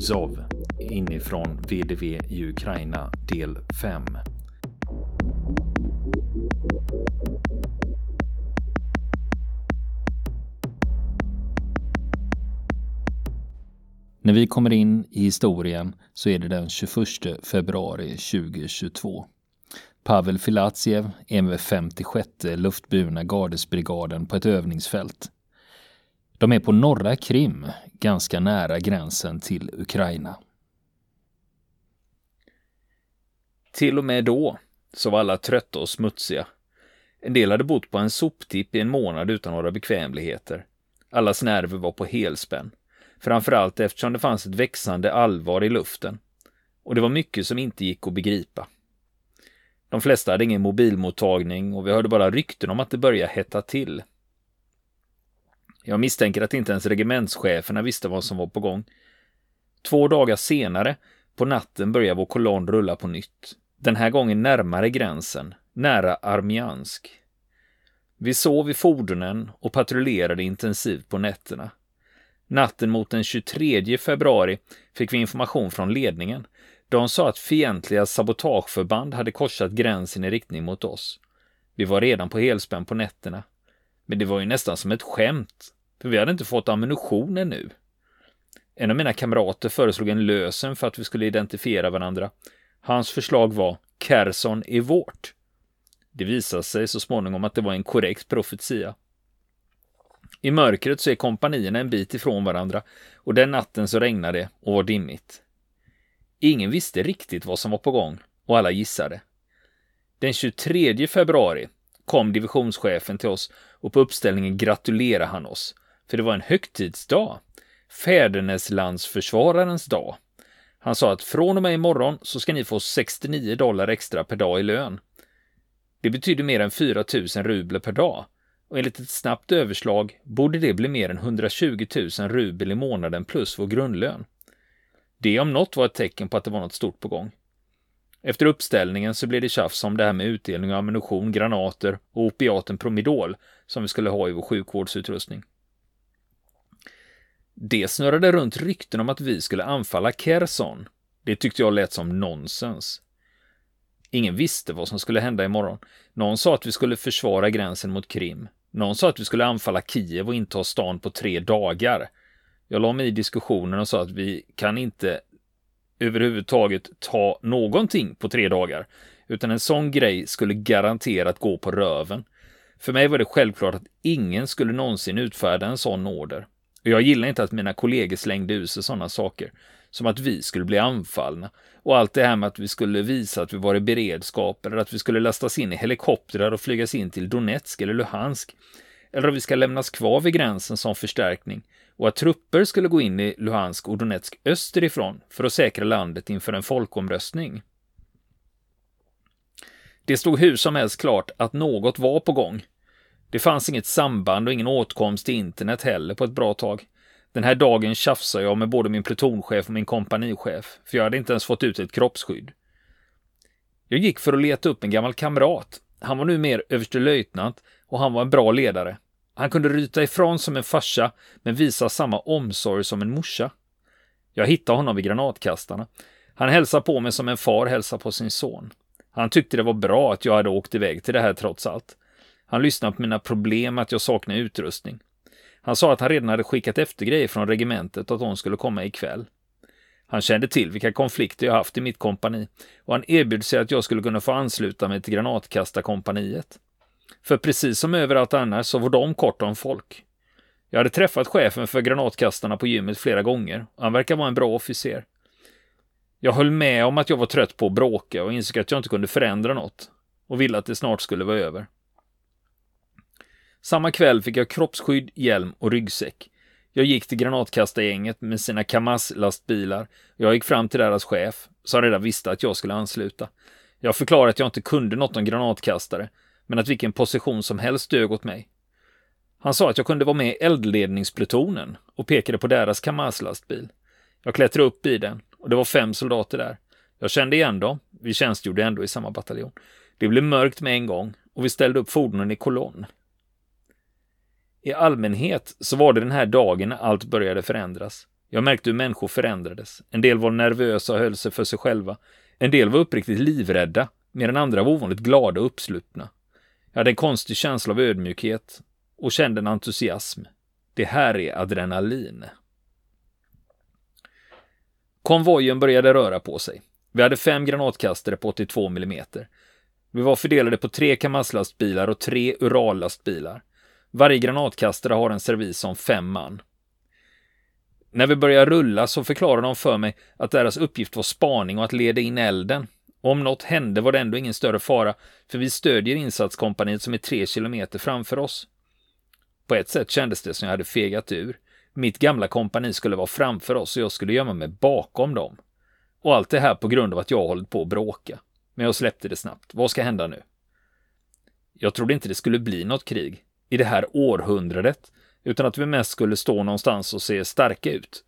Zov inifrån VDV i Ukraina del 5. När vi kommer in i historien så är det den 21 februari 2022. Pavel Filatjev är med 56 luftburna gardesbrigaden på ett övningsfält. De är på norra Krim, ganska nära gränsen till Ukraina. Till och med då så var alla trötta och smutsiga. En del hade bott på en soptipp i en månad utan några bekvämligheter. Allas nerver var på helspänn. Framförallt eftersom det fanns ett växande allvar i luften. Och det var mycket som inte gick att begripa. De flesta hade ingen mobilmottagning och vi hörde bara rykten om att det började hetta till. Jag misstänker att inte ens regementscheferna visste vad som var på gång. Två dagar senare, på natten, börjar vår kolonn rulla på nytt. Den här gången närmare gränsen, nära Armiansk. Vi sov i fordonen och patrullerade intensivt på nätterna. Natten mot den 23 februari fick vi information från ledningen. De sa att fientliga sabotageförband hade korsat gränsen i riktning mot oss. Vi var redan på helspänn på nätterna. Men det var ju nästan som ett skämt, för vi hade inte fått ammunition ännu. En av mina kamrater föreslog en lösen för att vi skulle identifiera varandra. Hans förslag var Kerson är vårt. Det visade sig så småningom att det var en korrekt profetia. I mörkret så är kompanierna en bit ifrån varandra och den natten så regnade det och var dimmigt. Ingen visste riktigt vad som var på gång och alla gissade. Den 23 februari kom divisionschefen till oss och på uppställningen gratulerade han oss, för det var en högtidsdag. Fäderneslandsförsvararens dag. Han sa att från och med imorgon så ska ni få 69 dollar extra per dag i lön. Det betyder mer än 4 000 rubler per dag och enligt ett snabbt överslag borde det bli mer än 120 000 rubel i månaden plus vår grundlön. Det om något var ett tecken på att det var något stort på gång. Efter uppställningen så blev det tjafs om det här med utdelning av ammunition, granater och opiaten Promidol som vi skulle ha i vår sjukvårdsutrustning. Det snurrade runt rykten om att vi skulle anfalla Kherson. Det tyckte jag lät som nonsens. Ingen visste vad som skulle hända imorgon. Någon sa att vi skulle försvara gränsen mot Krim. Någon sa att vi skulle anfalla Kiev och inta stan på tre dagar. Jag la mig i diskussionen och sa att vi kan inte överhuvudtaget ta någonting på tre dagar, utan en sån grej skulle garanterat gå på röven. För mig var det självklart att ingen skulle någonsin utfärda en sån order. Och jag gillar inte att mina kollegor slängde ur sig sådana saker, som att vi skulle bli anfallna och allt det här med att vi skulle visa att vi var i beredskap eller att vi skulle lastas in i helikoptrar och flygas in till Donetsk eller Luhansk. Eller att vi ska lämnas kvar vid gränsen som förstärkning och att trupper skulle gå in i Luhansk och Donetsk österifrån för att säkra landet inför en folkomröstning. Det stod hur som helst klart att något var på gång. Det fanns inget samband och ingen åtkomst till internet heller på ett bra tag. Den här dagen tjafsade jag med både min plutonchef och min kompanichef, för jag hade inte ens fått ut ett kroppsskydd. Jag gick för att leta upp en gammal kamrat. Han var nu mer överstelöjtnant och han var en bra ledare. Han kunde ryta ifrån som en farsa, men visa samma omsorg som en morsa. Jag hittade honom vid granatkastarna. Han hälsade på mig som en far hälsar på sin son. Han tyckte det var bra att jag hade åkt iväg till det här trots allt. Han lyssnade på mina problem att jag saknade utrustning. Han sa att han redan hade skickat efter grejer från regementet och att de skulle komma ikväll. Han kände till vilka konflikter jag haft i mitt kompani och han erbjöd sig att jag skulle kunna få ansluta mig till granatkastarkompaniet. För precis som överallt annars så var de kort om folk. Jag hade träffat chefen för granatkastarna på gymmet flera gånger och han verkar vara en bra officer. Jag höll med om att jag var trött på att bråka och insåg att jag inte kunde förändra något och ville att det snart skulle vara över. Samma kväll fick jag kroppsskydd, hjälm och ryggsäck. Jag gick till granatkastargänget med sina Kamaz-lastbilar. Jag gick fram till deras chef, som redan visste att jag skulle ansluta. Jag förklarade att jag inte kunde något om granatkastare, men att vilken position som helst dög åt mig. Han sa att jag kunde vara med i eldledningsplutonen och pekade på deras Kamaz-lastbil. Jag klättrade upp i den och det var fem soldater där. Jag kände igen dem. Vi tjänstgjorde ändå i samma bataljon. Det blev mörkt med en gång och vi ställde upp fordonen i kolonn. I allmänhet så var det den här dagen när allt började förändras. Jag märkte hur människor förändrades. En del var nervösa och höll sig för sig själva. En del var uppriktigt livrädda, medan andra var ovanligt glada och uppslutna. Jag hade en konstig känsla av ödmjukhet och kände en entusiasm. Det här är adrenalin. Konvojen började röra på sig. Vi hade fem granatkastare på 82 mm. Vi var fördelade på tre Kamaz-lastbilar och tre Ural-lastbilar. Varje granatkastare har en servis om fem man. När vi började rulla så förklarade de för mig att deras uppgift var spaning och att leda in elden. Och om något hände var det ändå ingen större fara, för vi stödjer insatskompaniet som är tre kilometer framför oss. På ett sätt kändes det som jag hade fegat ur. Mitt gamla kompani skulle vara framför oss och jag skulle gömma mig bakom dem. Och allt det här på grund av att jag hållit på att bråka. Men jag släppte det snabbt. Vad ska hända nu? Jag trodde inte det skulle bli något krig i det här århundradet, utan att vi mest skulle stå någonstans och se starka ut.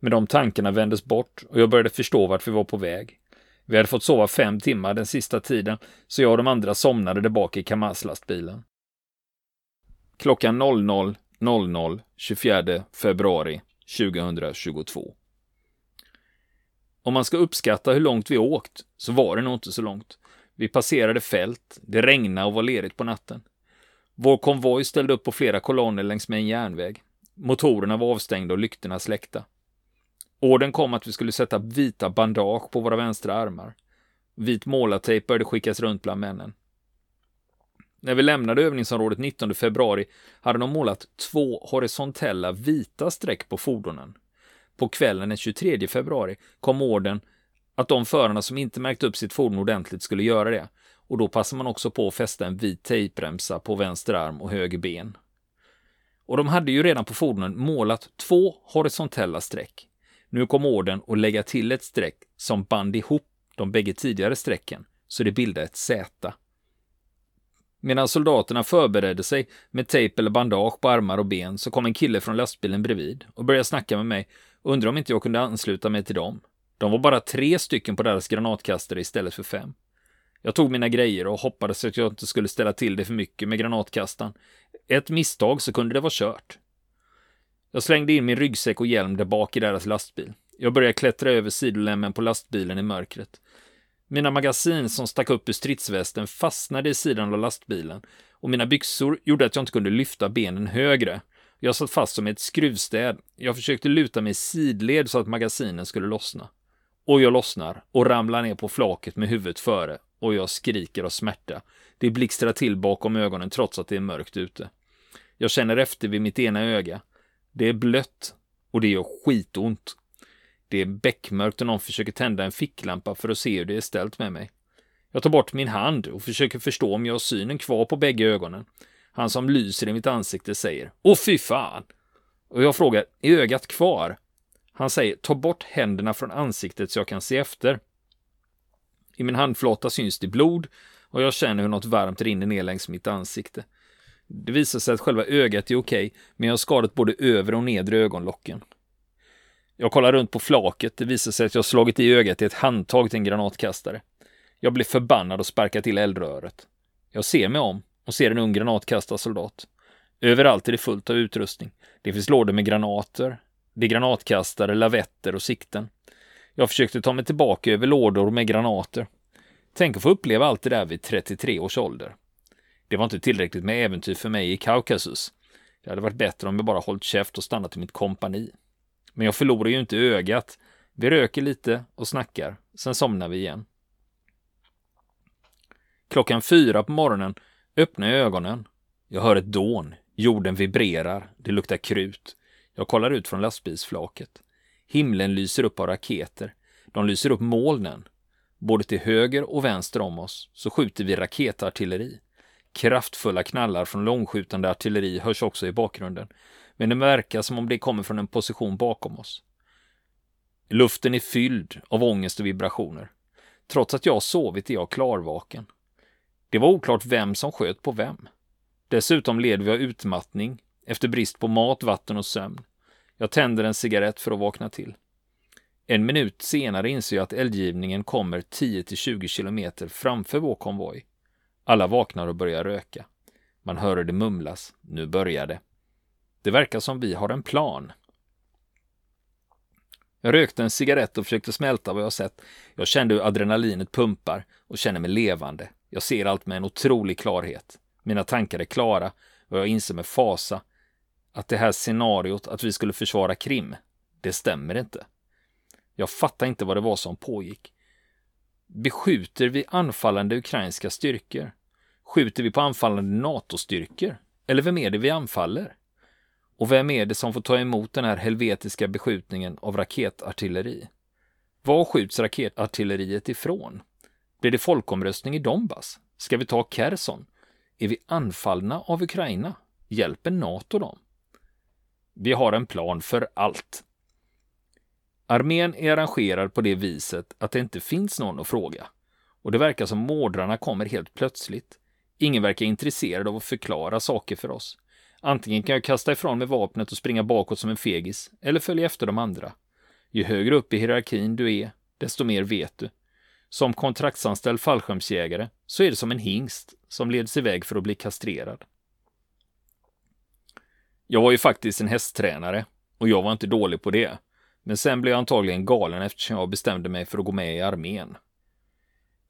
Men de tankarna vändes bort och jag började förstå vart vi var på väg. Vi hade fått sova fem timmar den sista tiden, så jag och de andra somnade där bak i Kamaz-lastbilen. Klockan 00.00 24 februari 2022. Om man ska uppskatta hur långt vi åkt, så var det nog inte så långt. Vi passerade fält, det regnade och var lerigt på natten. Vår konvoj ställde upp på flera kolonner längs med en järnväg. Motorerna var avstängda och lyktorna släckta. Orden kom att vi skulle sätta vita bandage på våra vänstra armar. Vit målartejp började skickas runt bland männen. När vi lämnade övningsområdet 19 februari hade de målat två horisontella vita streck på fordonen. På kvällen den 23 februari kom orden att de förarna som inte märkt upp sitt fordon ordentligt skulle göra det. Och då passar man också på att fästa en vit tejpremsa på vänster arm och höger ben. Och de hade ju redan på fordonen målat två horisontella streck. Nu kom orden att lägga till ett streck som band ihop de bägge tidigare strecken, så det bildade ett Z. Medan soldaterna förberedde sig med tejp eller bandage på armar och ben så kom en kille från lastbilen bredvid och började snacka med mig och undrade om inte jag kunde ansluta mig till dem. De var bara tre stycken på deras granatkastare istället för fem. Jag tog mina grejer och hoppades att jag inte skulle ställa till det för mycket med granatkastaren. Ett misstag så kunde det vara kört. Jag slängde in min ryggsäck och hjälm där bak i deras lastbil. Jag började klättra över sidolämmen på lastbilen i mörkret. Mina magasin som stack upp ur stridsvästen fastnade i sidan av lastbilen och mina byxor gjorde att jag inte kunde lyfta benen högre. Jag satt fast som ett skruvstäd. Jag försökte luta mig i sidled så att magasinen skulle lossna. Och jag lossnar och ramlar ner på flaket med huvudet före och jag skriker av smärta. Det blixtrar till bakom ögonen trots att det är mörkt ute. Jag känner efter vid mitt ena öga. Det är blött och det gör skitont. Det är beckmörkt och någon försöker tända en ficklampa för att se hur det är ställt med mig. Jag tar bort min hand och försöker förstå om jag har synen kvar på bägge ögonen. Han som lyser i mitt ansikte säger Åh fy fan! Och jag frågar, är ögat kvar? Han säger, ta bort händerna från ansiktet så jag kan se efter. I min handflata syns det blod och jag känner hur något varmt rinner ner längs mitt ansikte. Det visar sig att själva ögat är okej, men jag har skadat både övre och nedre ögonlocken. Jag kollar runt på flaket. Det visar sig att jag slagit i ögat i ett handtag till en granatkastare. Jag blir förbannad och sparkar till eldröret. Jag ser mig om och ser en ung granatkastarsoldat. Överallt är det fullt av utrustning. Det finns lådor med granater, det är granatkastare, lavetter och sikten. Jag försökte ta mig tillbaka över lådor med granater. Tänk att få uppleva allt det där vid 33 års ålder. Det var inte tillräckligt med äventyr för mig i Kaukasus. Det hade varit bättre om jag bara hållit käft och stannat i mitt kompani. Men jag förlorar ju inte ögat. Vi röker lite och snackar. Sen somnar vi igen. Klockan fyra på morgonen öppnar jag ögonen. Jag hör ett dån. Jorden vibrerar. Det luktar krut. Jag kollar ut från lastbilsflaket. Himlen lyser upp av raketer. De lyser upp molnen. Både till höger och vänster om oss så skjuter vi raketartilleri. Kraftfulla knallar från långskjutande artilleri hörs också i bakgrunden, men det verkar som om det kommer från en position bakom oss. Luften är fylld av ångest och vibrationer. Trots att jag har sovit är jag klarvaken. Det var oklart vem som sköt på vem. Dessutom led vi av utmattning efter brist på mat, vatten och sömn. Jag tänder en cigarett för att vakna till. En minut senare inser jag att eldgivningen kommer 10-20 kilometer framför vår konvoj. Alla vaknar och börjar röka. Man hör det mumlas. Nu börjar det. Det verkar som vi har en plan. Jag rökte en cigarett och försökte smälta vad jag sett. Jag kände hur adrenalinet pumpar och känner mig levande. Jag ser allt med en otrolig klarhet. Mina tankar är klara och jag inser med fasa att det här scenariot att vi skulle försvara Krim, det stämmer inte. Jag fattar inte vad det var som pågick. Beskjuter vi anfallande ukrainska styrkor? Skjuter vi på anfallande NATO-styrkor? Eller vem är det vi anfaller? Och vem är det som får ta emot den här helvetiska beskjutningen av raketartilleri? Var skjuts raketartilleriet ifrån? Blir det folkomröstning i Donbass? Ska vi ta Kherson? Är vi anfallna av Ukraina? Hjälper NATO dem? Vi har en plan för allt. Armén är arrangerad på det viset att det inte finns någon att fråga. Och det verkar som mordrarna kommer helt plötsligt. Ingen verkar intresserad av att förklara saker för oss. Antingen kan jag kasta ifrån mig vapnet och springa bakåt som en fegis, eller följa efter de andra. Ju högre upp i hierarkin du är, desto mer vet du. Som kontraktsanställd fallskärmsjägare så är det som en hingst som leds iväg för att bli kastrerad. Jag var ju faktiskt en hästtränare och jag var inte dålig på det. Men sen blev jag antagligen galen eftersom jag bestämde mig för att gå med i armén.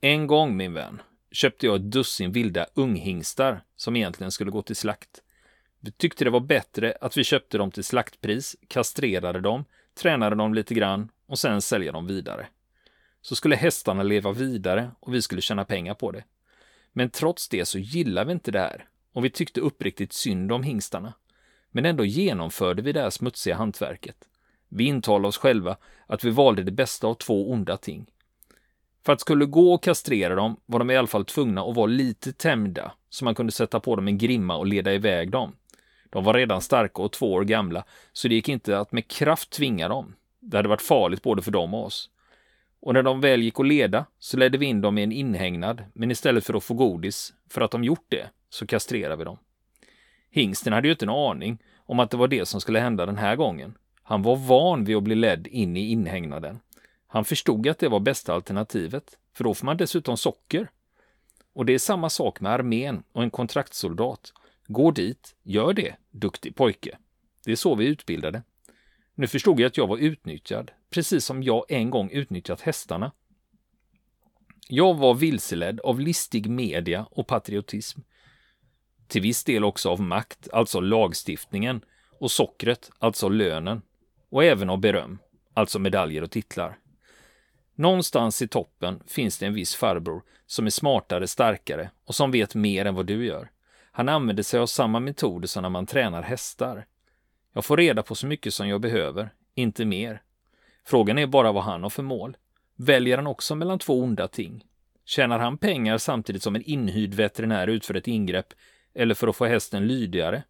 En gång, min vän, köpte jag ett dussin vilda unghingstar som egentligen skulle gå till slakt. Vi tyckte det var bättre att vi köpte dem till slaktpris, kastrerade dem, tränade dem lite grann och sen sälja dem vidare. Så skulle hästarna leva vidare och vi skulle tjäna pengar på det. Men trots det så gillade vi inte det här och vi tyckte uppriktigt synd om hingstarna. Men ändå genomförde vi det här smutsiga hantverket. Vi intalade oss själva att vi valde det bästa av två onda ting. För att skulle gå och kastrera dem var de i alla fall tvungna att vara lite tämjda så man kunde sätta på dem en grimma och leda iväg dem. De var redan starka och två år gamla, så det gick inte att med kraft tvinga dem. Det hade varit farligt både för dem och oss. Och när de väl gick att leda så ledde vi in dem i en inhägnad, men istället för att få godis, för att de gjort det, så kastrerade vi dem. Hingsten hade ju inte en aning om att det var det som skulle hända den här gången. Han var van vid att bli ledd in i inhägnaden. Han förstod att det var bästa alternativet, för då får man dessutom socker. Och det är samma sak med armén och en kontraktssoldat. Gå dit, gör det, duktig pojke. Det är så vi utbildade. Nu förstod jag att jag var utnyttjad, precis som jag en gång utnyttjat hästarna. Jag var vilseledd av listig media och patriotism. Till viss del också av makt, alltså lagstiftningen, och sockret, alltså lönen, och även av beröm, alltså medaljer och titlar. Någonstans i toppen finns det en viss farbror som är smartare, starkare och som vet mer än vad du gör. Han använder sig av samma metoder som när man tränar hästar. Jag får reda på så mycket som jag behöver, inte mer. Frågan är bara vad han har för mål. Väljer han också mellan två onda ting? Tjänar han pengar samtidigt som en inhyrd veterinär utför ett ingrepp eller för att få hästen lydigare?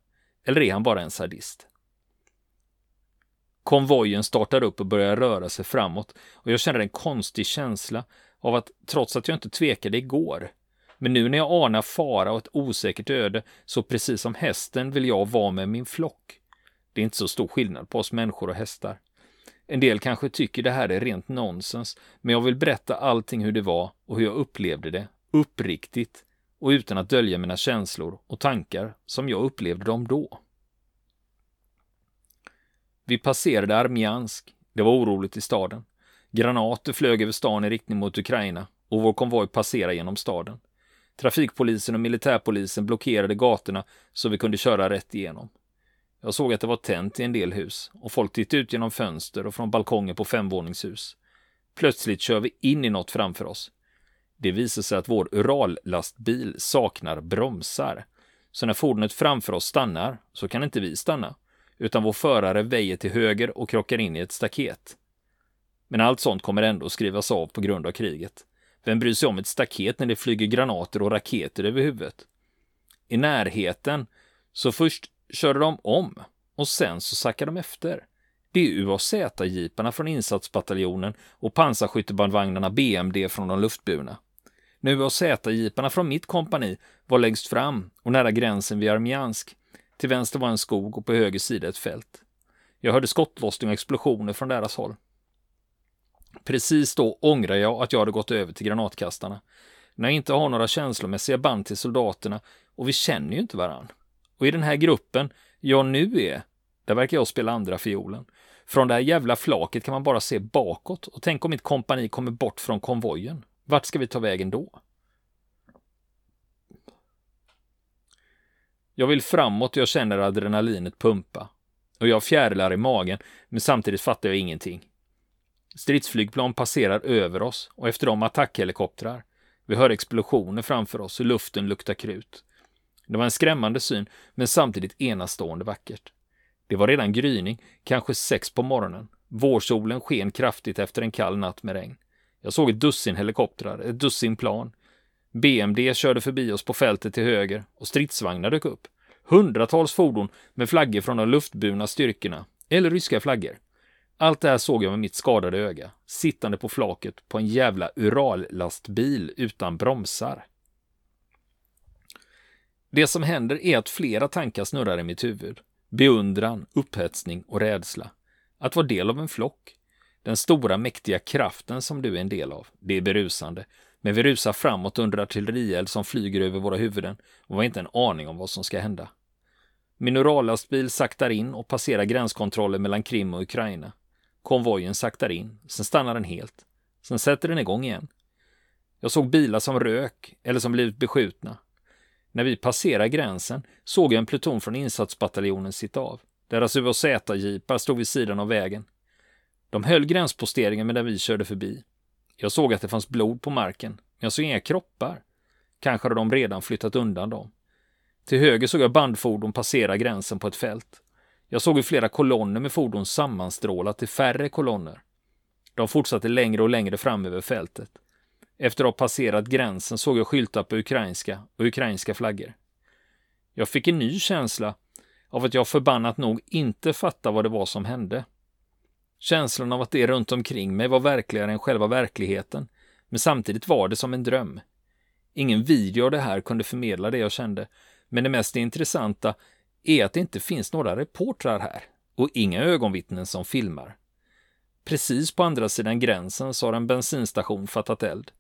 Eller är han bara en sadist? Konvojen startar upp och börjar röra sig framåt och jag känner en konstig känsla av att trots att jag inte tvekade igår, men nu när jag anar fara och ett osäkert öde, så precis som hästen vill jag vara med min flock. Det är inte så stor skillnad på oss människor och hästar. En del kanske tycker det här är rent nonsens, men jag vill berätta allting hur det var och hur jag upplevde det, uppriktigt och utan att dölja mina känslor och tankar som jag upplevde dem då. Vi passerade Armjansk. Det var oroligt i staden. Granater flög över stan i riktning mot Ukraina och vår konvoj passerade genom staden. Trafikpolisen och militärpolisen blockerade gatorna så vi kunde köra rätt igenom. Jag såg att det var tänt i en del hus och folk tittade ut genom fönster och från balkonger på femvåningshus. Plötsligt kör vi in i något framför oss. Det visar sig att vår Urallastbil saknar bromsar. Så när fordonet framför oss stannar så kan inte vi stanna utan vår förare väjer till höger och krockar in i ett staket. Men allt sånt kommer ändå skrivas av på grund av kriget. Vem bryr sig om ett staket när det flyger granater och raketer över huvudet? I närheten, så först körde de om och sen så sackade de efter. Det är UAZ-jeeparna från insatsbataljonen och pansarskyttebandvagnarna BMD från de luftburna. När UAZ-jeeparna från mitt kompani var längst fram och nära gränsen vid Armjansk till vänster var en skog och på höger sida ett fält. Jag hörde skottlossning och explosioner från deras håll. Precis då ångrar jag att jag hade gått över till granatkastarna. När jag inte har några känslomässiga band till soldaterna och vi känner ju inte varann. Och i den här gruppen jag nu är, där verkar jag spela andra fiolen. Från det här jävla flaket kan man bara se bakåt och tänk om mitt kompani kommer bort från konvojen. Vart ska vi ta vägen då? Jag vill framåt och jag känner adrenalinet pumpa. Och jag har fjärilar i magen, men samtidigt fattar jag ingenting. Stridsflygplan passerar över oss och efter dem attackhelikoptrar. Vi hör explosioner framför oss och luften luktar krut. Det var en skrämmande syn, men samtidigt enastående vackert. Det var redan gryning, kanske sex på morgonen. Vårsolen sken kraftigt efter en kall natt med regn. Jag såg ett dussin helikoptrar, ett dussin plan. BMD körde förbi oss på fältet till höger och stridsvagnar dök upp. Hundratals fordon med flaggor från de luftburna styrkorna, eller ryska flaggor. Allt det här såg jag med mitt skadade öga, sittande på flaket på en jävla Urallastbil utan bromsar. Det som händer är att flera tankar snurrar i mitt huvud. Beundran, upphetsning och rädsla. Att vara del av en flock. Den stora mäktiga kraften som du är en del av. Det är berusande. Men vi rusar framåt under artillerield som flyger över våra huvuden och har inte en aning om vad som ska hända. Min urallastbil saktar in och passerar gränskontrollen mellan Krim och Ukraina. Konvojen saktar in, sen stannar den helt. Sen sätter den igång igen. Jag såg bilar som rök eller som blivit beskjutna. När vi passerade gränsen såg jag en pluton från insatsbataljonen sitta av. Deras UAZ-jeepar stod vid sidan av vägen. De höll gränsposteringen medan vi körde förbi. Jag såg att det fanns blod på marken, men jag såg inga kroppar. Kanske hade de redan flyttat undan dem. Till höger såg jag bandfordon passera gränsen på ett fält. Jag såg hur flera kolonner med fordon sammanstrålat till färre kolonner. De fortsatte längre och längre fram över fältet. Efter att ha passerat gränsen såg jag skyltar på ukrainska och ukrainska flaggor. Jag fick en ny känsla av att jag förbannat nog inte fattade vad det var som hände. Känslan av att det runt omkring mig var verkligare än själva verkligheten, men samtidigt var det som en dröm. Ingen video av det här kunde förmedla det jag kände, men det mest intressanta är att det inte finns några reportrar här och inga ögonvittnen som filmar. Precis på andra sidan gränsen så har en bensinstation fattat eld.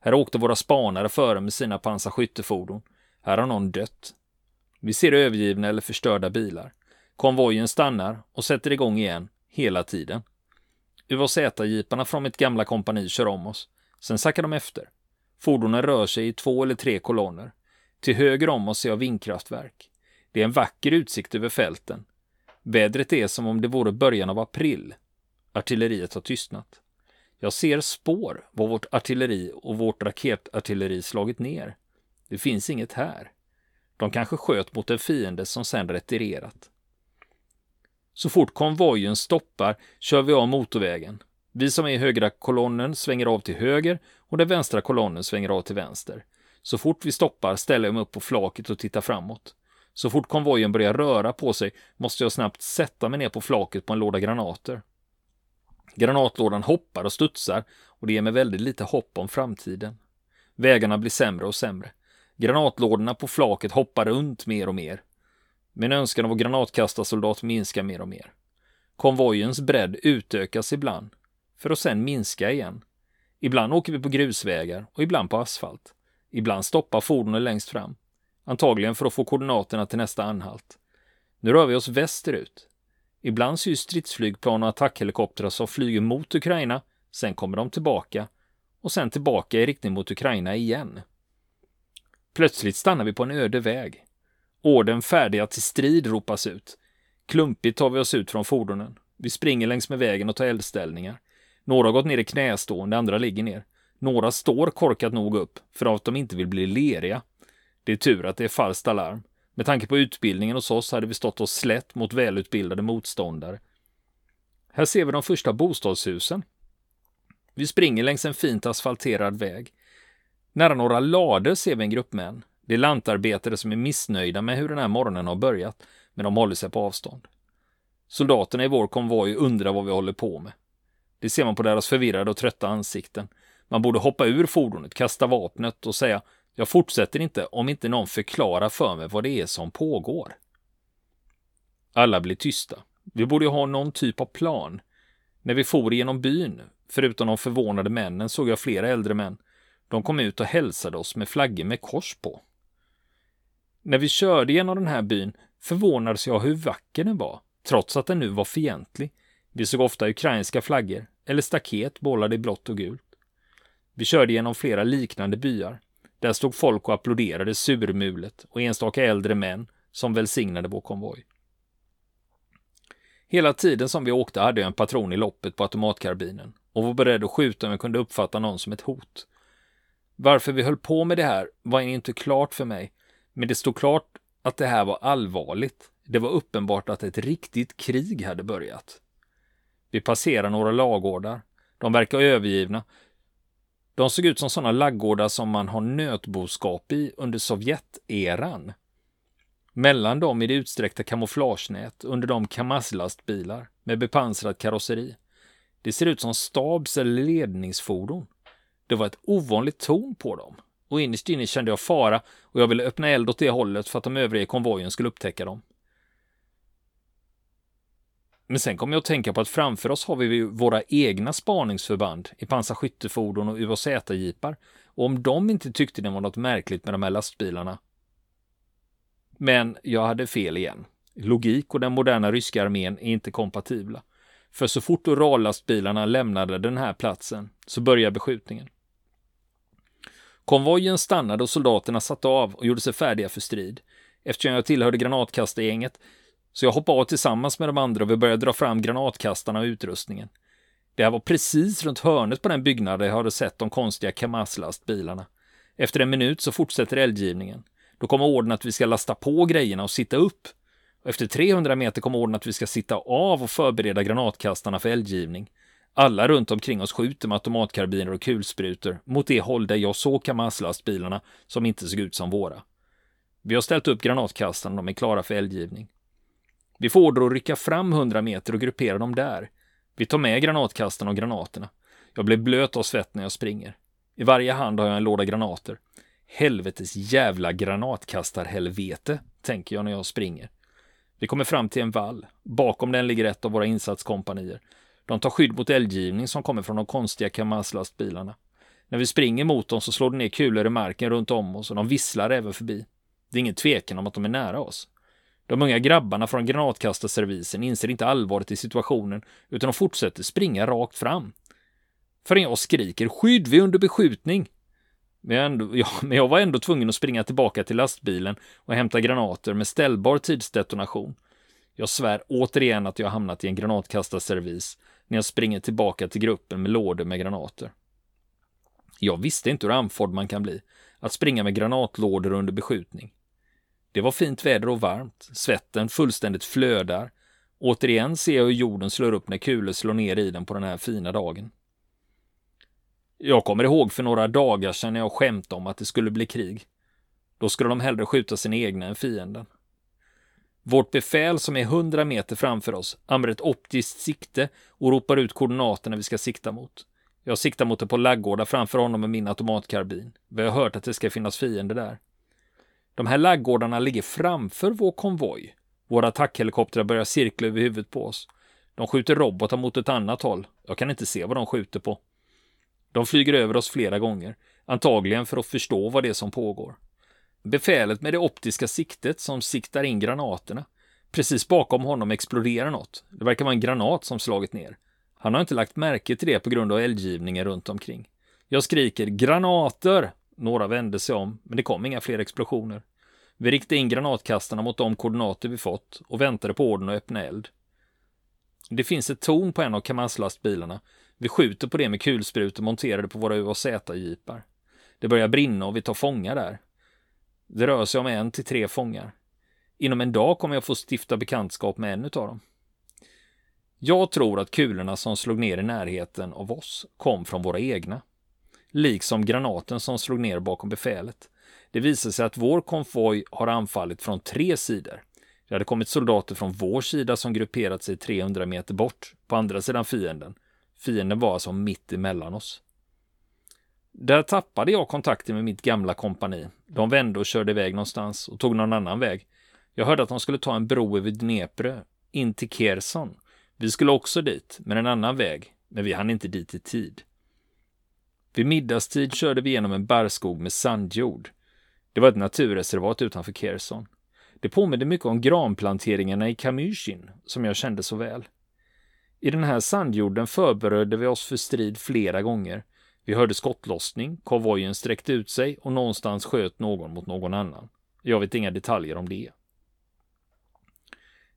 Här åkte våra spanare före med sina pansarskyttefordon. Här har någon dött. Vi ser övergivna eller förstörda bilar. Konvojen stannar och sätter igång igen, hela tiden. UHZ-jeeparna från mitt gamla kompani kör om oss. Sen sackar de efter. Fordonen rör sig i två eller tre kolonner. Till höger om oss ser jag vindkraftverk. Det är en vacker utsikt över fälten. Vädret är som om det vore början av april. Artilleriet har tystnat. Jag ser spår vad vårt artilleri och vårt raketartilleri slagit ner. Det finns inget här. De kanske sköt mot en fiende som sedan retirerat. Så fort konvojen stoppar kör vi av motorvägen. Vi som är i högra kolonnen svänger av till höger och den vänstra kolonnen svänger av till vänster. Så fort vi stoppar ställer jag mig upp på flaket och tittar framåt. Så fort konvojen börjar röra på sig måste jag snabbt sätta mig ner på flaket på en låda granater. Granatlådan hoppar och studsar och det ger mig väldigt lite hopp om framtiden. Vägarna blir sämre och sämre. Granatlådorna på flaket hoppar runt mer och mer. Min önskan av att granatkastarsoldat minskar mer och mer. Konvojens bredd utökas ibland, för att sen minska igen. Ibland åker vi på grusvägar och ibland på asfalt. Ibland stoppar fordonen längst fram. Antagligen för att få koordinaterna till nästa anhalt. Nu rör vi oss västerut. Ibland syns stridsflygplan och attackhelikoptrar som flyger mot Ukraina, sen kommer de tillbaka och sen tillbaka i riktning mot Ukraina igen. Plötsligt stannar vi på en öde väg. Orden färdiga till strid ropas ut. Klumpigt tar vi oss ut från fordonen. Vi springer längs med vägen och tar eldställningar. Några har gått ner i knästående, andra ligger ner. Några står korkat nog upp för att de inte vill bli leriga. Det är tur att det är falskt alarm. Med tanke på utbildningen hos oss hade vi stått oss slätt mot välutbildade motståndare. Här ser vi de första bostadshusen. Vi springer längs en fint asfalterad väg. Nära några lader ser vi en grupp män. Det är lantarbetare som är missnöjda med hur den här morgonen har börjat, men de håller sig på avstånd. Soldaterna i vår konvoj undrar vad vi håller på med. Det ser man på deras förvirrade och trötta ansikten. Man borde hoppa ur fordonet, kasta vapnet och säga jag fortsätter inte om inte någon förklarar för mig vad det är som pågår. Alla blir tysta. Vi borde ju ha någon typ av plan. När vi for genom byn, förutom de förvånade männen, såg jag flera äldre män. De kom ut och hälsade oss med flaggor med kors på. När vi körde genom den här byn förvånades jag hur vacker den var, trots att den nu var fientlig. Vi såg ofta ukrainska flaggor eller staket bollade i blått och gult. Vi körde genom flera liknande byar. Där stod folk och applåderade surmulet och enstaka äldre män som välsignade vår konvoj. Hela tiden som vi åkte hade jag en patron i loppet på automatkarbinen och var beredd att skjuta om jag kunde uppfatta någon som ett hot. Varför vi höll på med det här var inte klart för mig, men det stod klart att det här var allvarligt. Det var uppenbart att ett riktigt krig hade börjat. Vi passerade några lagårdar. De verkar övergivna. De såg ut som sådana laggårdar som man har nötboskap i under Sovjeteran. Mellan dem är det utsträckta kamouflagenät under de kamazlastbilar med bepansrat karosseri. Det ser ut som stabs eller ledningsfordon. Det var ett ovanligt ton på dem och innerst inne kände jag fara och jag ville öppna eld åt det hållet för att de övriga i konvojen skulle upptäcka dem. Men sen kom jag att tänka på att framför oss har vi våra egna spaningsförband i pansarskyttefordon och UAZ-jeepar. Och om de inte tyckte det var något märkligt med de här lastbilarna. Men jag hade fel igen. Logik och den moderna ryska armén är inte kompatibla. För så fort Urallastbilarna lämnade den här platsen så började beskjutningen. Konvojen stannade och soldaterna satte av och gjorde sig färdiga för strid. Eftersom jag tillhörde granatkastargänget så jag hoppade av tillsammans med de andra och vi började dra fram granatkastarna och utrustningen. Det här var precis runt hörnet på den byggnad där jag hade sett de konstiga Kamaz-lastbilarna. Efter en minut så fortsätter eldgivningen. Då kommer orden att vi ska lasta på grejerna och sitta upp. Efter 300 meter kommer orden att vi ska sitta av och förbereda granatkastarna för eldgivning. Alla runt omkring oss skjuter med automatkarbiner och kulsprutor mot det håll där jag såg Kamaz-lastbilarna som inte såg ut som våra. Vi har ställt upp granatkastarna, och de är klara för eldgivning. Vi får order att rycka fram 100 meter och gruppera dem där. Vi tar med granatkastarna och granaterna. Jag blir blöt av svett när jag springer. I varje hand har jag en låda granater. Helvetes jävla granatkastarhelvete, tänker jag när jag springer. Vi kommer fram till en vall. Bakom den ligger ett av våra insatskompanier. De tar skydd mot eldgivning som kommer från de konstiga Kamaz-lastbilarna. När vi springer mot dem så slår det ner kulor i marken runt om oss och de visslar även förbi. Det är ingen tvekan om att de är nära oss. De unga grabbarna från granatkastarservisen inser inte allvaret i situationen utan de fortsätter springa rakt fram. Förrän jag skriker skydd, vi är under beskjutning. Men jag, ändå, ja, men jag var ändå tvungen att springa tillbaka till lastbilen och hämta granater med ställbar tidsdetonation. Jag svär återigen att jag hamnat i en granatkastarservis när jag springer tillbaka till gruppen med lådor med granater. Jag visste inte hur andfådd man kan bli, att springa med granatlådor under beskjutning. Det var fint väder och varmt. Svetten fullständigt flödar. Återigen ser jag hur jorden slår upp när kulor slår ner i den på den här fina dagen. Jag kommer ihåg för några dagar sedan när jag skämtade om att det skulle bli krig. Då skulle de hellre skjuta sina egna än fienden. Vårt befäl som är hundra meter framför oss använder ett optiskt sikte och ropar ut koordinaterna vi ska sikta mot. Jag siktar mot det på laggårdar framför honom med min automatkarbin. Vi har hört att det ska finnas fiender där. De här laggårdarna ligger framför vår konvoj. Våra attackhelikoptrar börjar cirkla över huvudet på oss. De skjuter robotar mot ett annat håll. Jag kan inte se vad de skjuter på. De flyger över oss flera gånger, antagligen för att förstå vad det är som pågår. Befälet med det optiska siktet som siktar in granaterna. Precis bakom honom exploderar något. Det verkar vara en granat som slagit ner. Han har inte lagt märke till det på grund av eldgivningen runt omkring. Jag skriker granater några vände sig om, men det kom inga fler explosioner. Vi riktade in granatkastarna mot de koordinater vi fått och väntade på orden att öppna eld. Det finns ett torn på en av Kamaz-lastbilarna. Vi skjuter på det med kulsprutor monterade på våra UAZ-jeepar. Det börjar brinna och vi tar fångar där. Det rör sig om en till tre fångar. Inom en dag kommer jag få stifta bekantskap med en av dem. Jag tror att kulorna som slog ner i närheten av oss kom från våra egna liksom granaten som slog ner bakom befälet. Det visade sig att vår konvoj har anfallit från tre sidor. Det hade kommit soldater från vår sida som grupperat sig 300 meter bort, på andra sidan fienden. Fienden var alltså mitt emellan oss. Där tappade jag kontakten med mitt gamla kompani. De vände och körde iväg någonstans och tog någon annan väg. Jag hörde att de skulle ta en bro över Dnepre, in till Kherson. Vi skulle också dit, men en annan väg, men vi hann inte dit i tid. Vid middagstid körde vi genom en barrskog med sandjord. Det var ett naturreservat utanför Kherson. Det påminde mycket om granplanteringarna i Kamyshin, som jag kände så väl. I den här sandjorden förberedde vi oss för strid flera gånger. Vi hörde skottlossning, konvojen sträckte ut sig och någonstans sköt någon mot någon annan. Jag vet inga detaljer om det.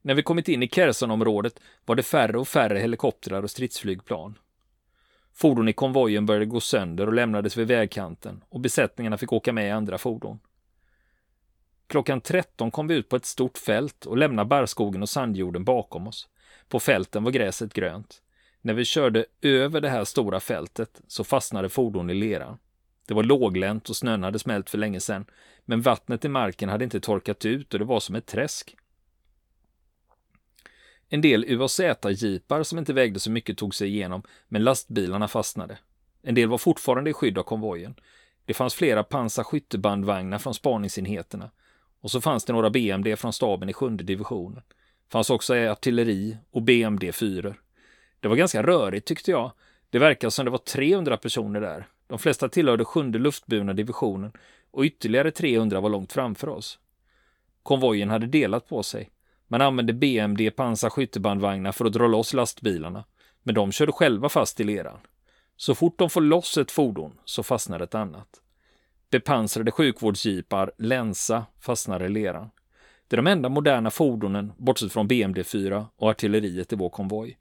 När vi kommit in i Khersonområdet var det färre och färre helikoptrar och stridsflygplan. Fordon i konvojen började gå sönder och lämnades vid vägkanten och besättningarna fick åka med i andra fordon. Klockan 13 kom vi ut på ett stort fält och lämnade barrskogen och sandjorden bakom oss. På fälten var gräset grönt. När vi körde över det här stora fältet så fastnade fordon i leran. Det var låglänt och snön hade smält för länge sedan, men vattnet i marken hade inte torkat ut och det var som ett träsk. En del UAZ-jeepar som inte vägde så mycket tog sig igenom, men lastbilarna fastnade. En del var fortfarande i skydd av konvojen. Det fanns flera pansarskyttebandvagnar från spaningsenheterna. Och så fanns det några BMD från staben i sjunde divisionen. Det fanns också artilleri och BMD-4. Det var ganska rörigt tyckte jag. Det verkade som det var 300 personer där. De flesta tillhörde sjunde luftburna divisionen och ytterligare 300 var långt framför oss. Konvojen hade delat på sig. Man använde BMD pansarskyttebandvagnar för att dra loss lastbilarna, men de körde själva fast i leran. Så fort de får loss ett fordon så fastnar ett annat. Bepansrade sjukvårdsjeepar, länsa, fastnar i leran. Det är de enda moderna fordonen, bortsett från BMD-4 och artilleriet i vår konvoj.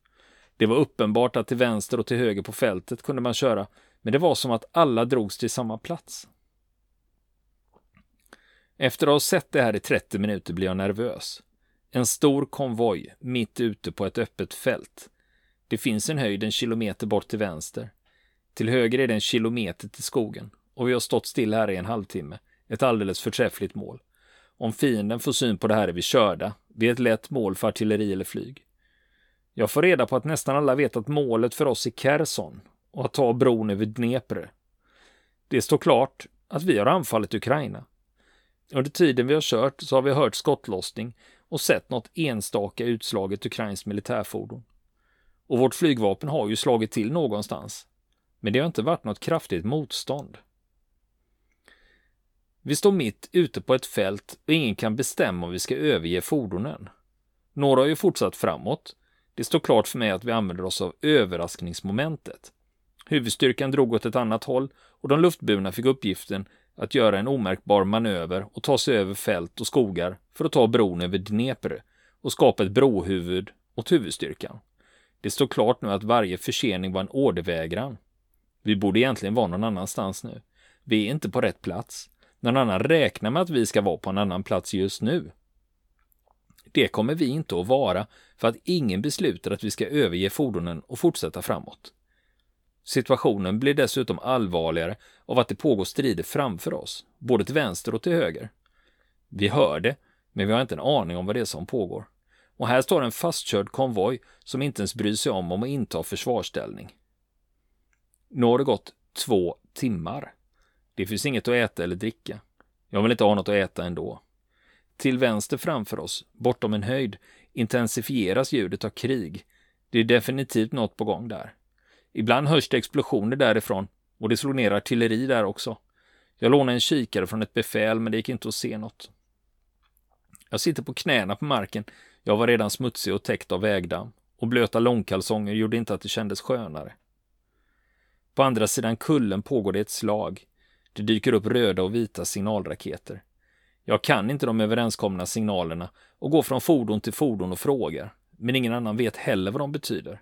Det var uppenbart att till vänster och till höger på fältet kunde man köra, men det var som att alla drogs till samma plats. Efter att ha sett det här i 30 minuter blir jag nervös. En stor konvoj mitt ute på ett öppet fält. Det finns en höjd en kilometer bort till vänster. Till höger är det en kilometer till skogen och vi har stått still här i en halvtimme. Ett alldeles förträffligt mål. Om fienden får syn på det här är vi körda. Vi är ett lätt mål för artilleri eller flyg. Jag får reda på att nästan alla vet att målet för oss är Kherson och att ta bron över Dnepr. Det står klart att vi har anfallit Ukraina. Under tiden vi har kört så har vi hört skottlossning och sett något enstaka utslaget ukrainskt militärfordon. Och vårt flygvapen har ju slagit till någonstans. Men det har inte varit något kraftigt motstånd. Vi står mitt ute på ett fält och ingen kan bestämma om vi ska överge fordonen. Några har ju fortsatt framåt. Det står klart för mig att vi använder oss av överraskningsmomentet. Huvudstyrkan drog åt ett annat håll och de luftburna fick uppgiften att göra en omärkbar manöver och ta sig över fält och skogar för att ta bron över Dnepr och skapa ett brohuvud åt huvudstyrkan. Det står klart nu att varje försening var en ordervägran. Vi borde egentligen vara någon annanstans nu. Vi är inte på rätt plats. Någon annan räknar med att vi ska vara på en annan plats just nu. Det kommer vi inte att vara för att ingen beslutar att vi ska överge fordonen och fortsätta framåt. Situationen blir dessutom allvarligare av att det pågår strider framför oss, både till vänster och till höger. Vi hör det, men vi har inte en aning om vad det är som pågår. Och här står en fastkörd konvoj som inte ens bryr sig om om att inta försvarsställning. Nu har det gått två timmar. Det finns inget att äta eller dricka. Jag vill inte ha något att äta ändå. Till vänster framför oss, bortom en höjd, intensifieras ljudet av krig. Det är definitivt något på gång där. Ibland hörs det explosioner därifrån och det slog ner artilleri där också. Jag lånade en kikare från ett befäl men det gick inte att se något. Jag sitter på knäna på marken. Jag var redan smutsig och täckt av vägdamm och blöta långkalsonger gjorde inte att det kändes skönare. På andra sidan kullen pågår det ett slag. Det dyker upp röda och vita signalraketer. Jag kan inte de överenskomna signalerna och går från fordon till fordon och frågar, men ingen annan vet heller vad de betyder.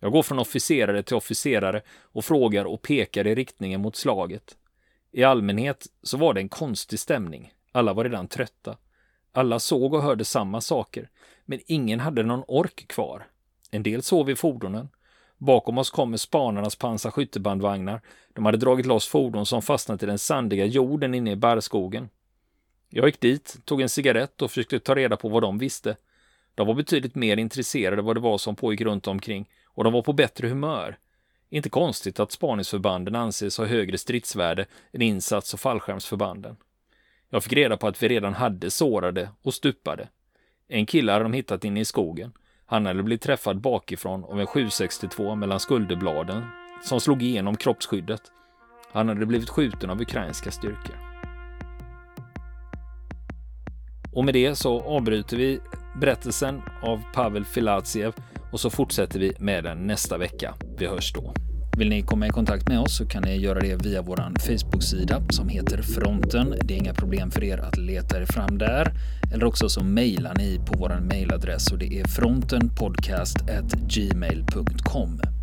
Jag går från officerare till officerare och frågar och pekar i riktningen mot slaget. I allmänhet så var det en konstig stämning. Alla var redan trötta. Alla såg och hörde samma saker, men ingen hade någon ork kvar. En del sov i fordonen. Bakom oss kommer spanarnas pansarskyttebandvagnar. De hade dragit loss fordon som fastnat i den sandiga jorden inne i barrskogen. Jag gick dit, tog en cigarett och försökte ta reda på vad de visste. De var betydligt mer intresserade vad det var som pågick runt omkring och de var på bättre humör. Inte konstigt att spaningsförbanden anses ha högre stridsvärde än insats och fallskärmsförbanden. Jag fick reda på att vi redan hade sårade och stupade. En kille hade de hittat inne i skogen. Han hade blivit träffad bakifrån av en 762 mellan skulderbladen som slog igenom kroppsskyddet. Han hade blivit skjuten av ukrainska styrkor. Och med det så avbryter vi berättelsen av Pavel Filatsev och så fortsätter vi med den nästa vecka. Vi hörs då. Vill ni komma i kontakt med oss så kan ni göra det via vår Facebook-sida som heter Fronten. Det är inga problem för er att leta er fram där. Eller också så mejlar ni på vår mejladress och det är frontenpodcast.gmail.com.